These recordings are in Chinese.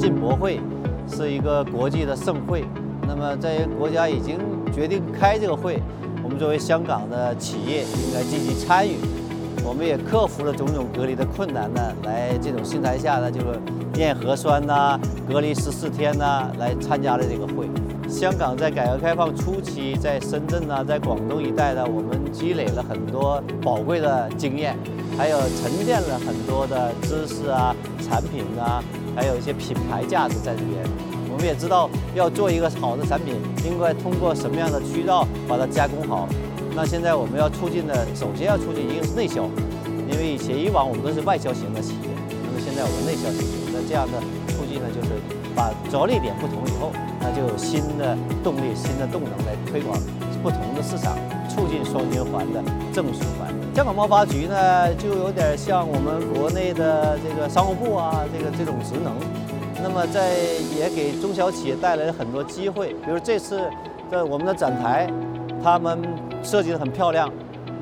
进博会是一个国际的盛会。那么在国家已经决定开这个会我们作为香港的企业应该积极参与。我们也克服了种种隔离的困难呢，来这种心态下呢，就是验核酸呐，隔离十四天呐，来参加了这个会。香港在改革开放初期，在深圳呐，在广东一带呢，我们积累了很多宝贵的经验，还有沉淀了很多的知识啊、产品啊，还有一些品牌价值在这边。我们也知道，要做一个好的产品，应该通过什么样的渠道把它加工好。那现在我们要促进的，首先要促进一个是内销，因为以前以往我们都是外销型的企业，那么现在我们内销型，那这样的促进呢，就是把着力点不同以后，那就有新的动力、新的动能来推广不同的市场，促进双循环的正循环。香港贸发局呢，就有点像我们国内的这个商务部啊，这个这种职能，那么在也给中小企业带来了很多机会，比如这次的我们的展台。他们设计的很漂亮，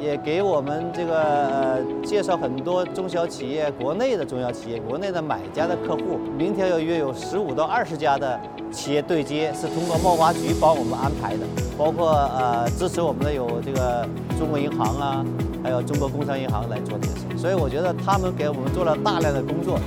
也给我们这个呃介绍很多中小企业，国内的中小企业，国内的买家的客户。明天要约有十五到二十家的企业对接，是通过贸发局帮我们安排的，包括呃支持我们的有这个中国银行啊，还有中国工商银行来做这些事。所以我觉得他们给我们做了大量的工作。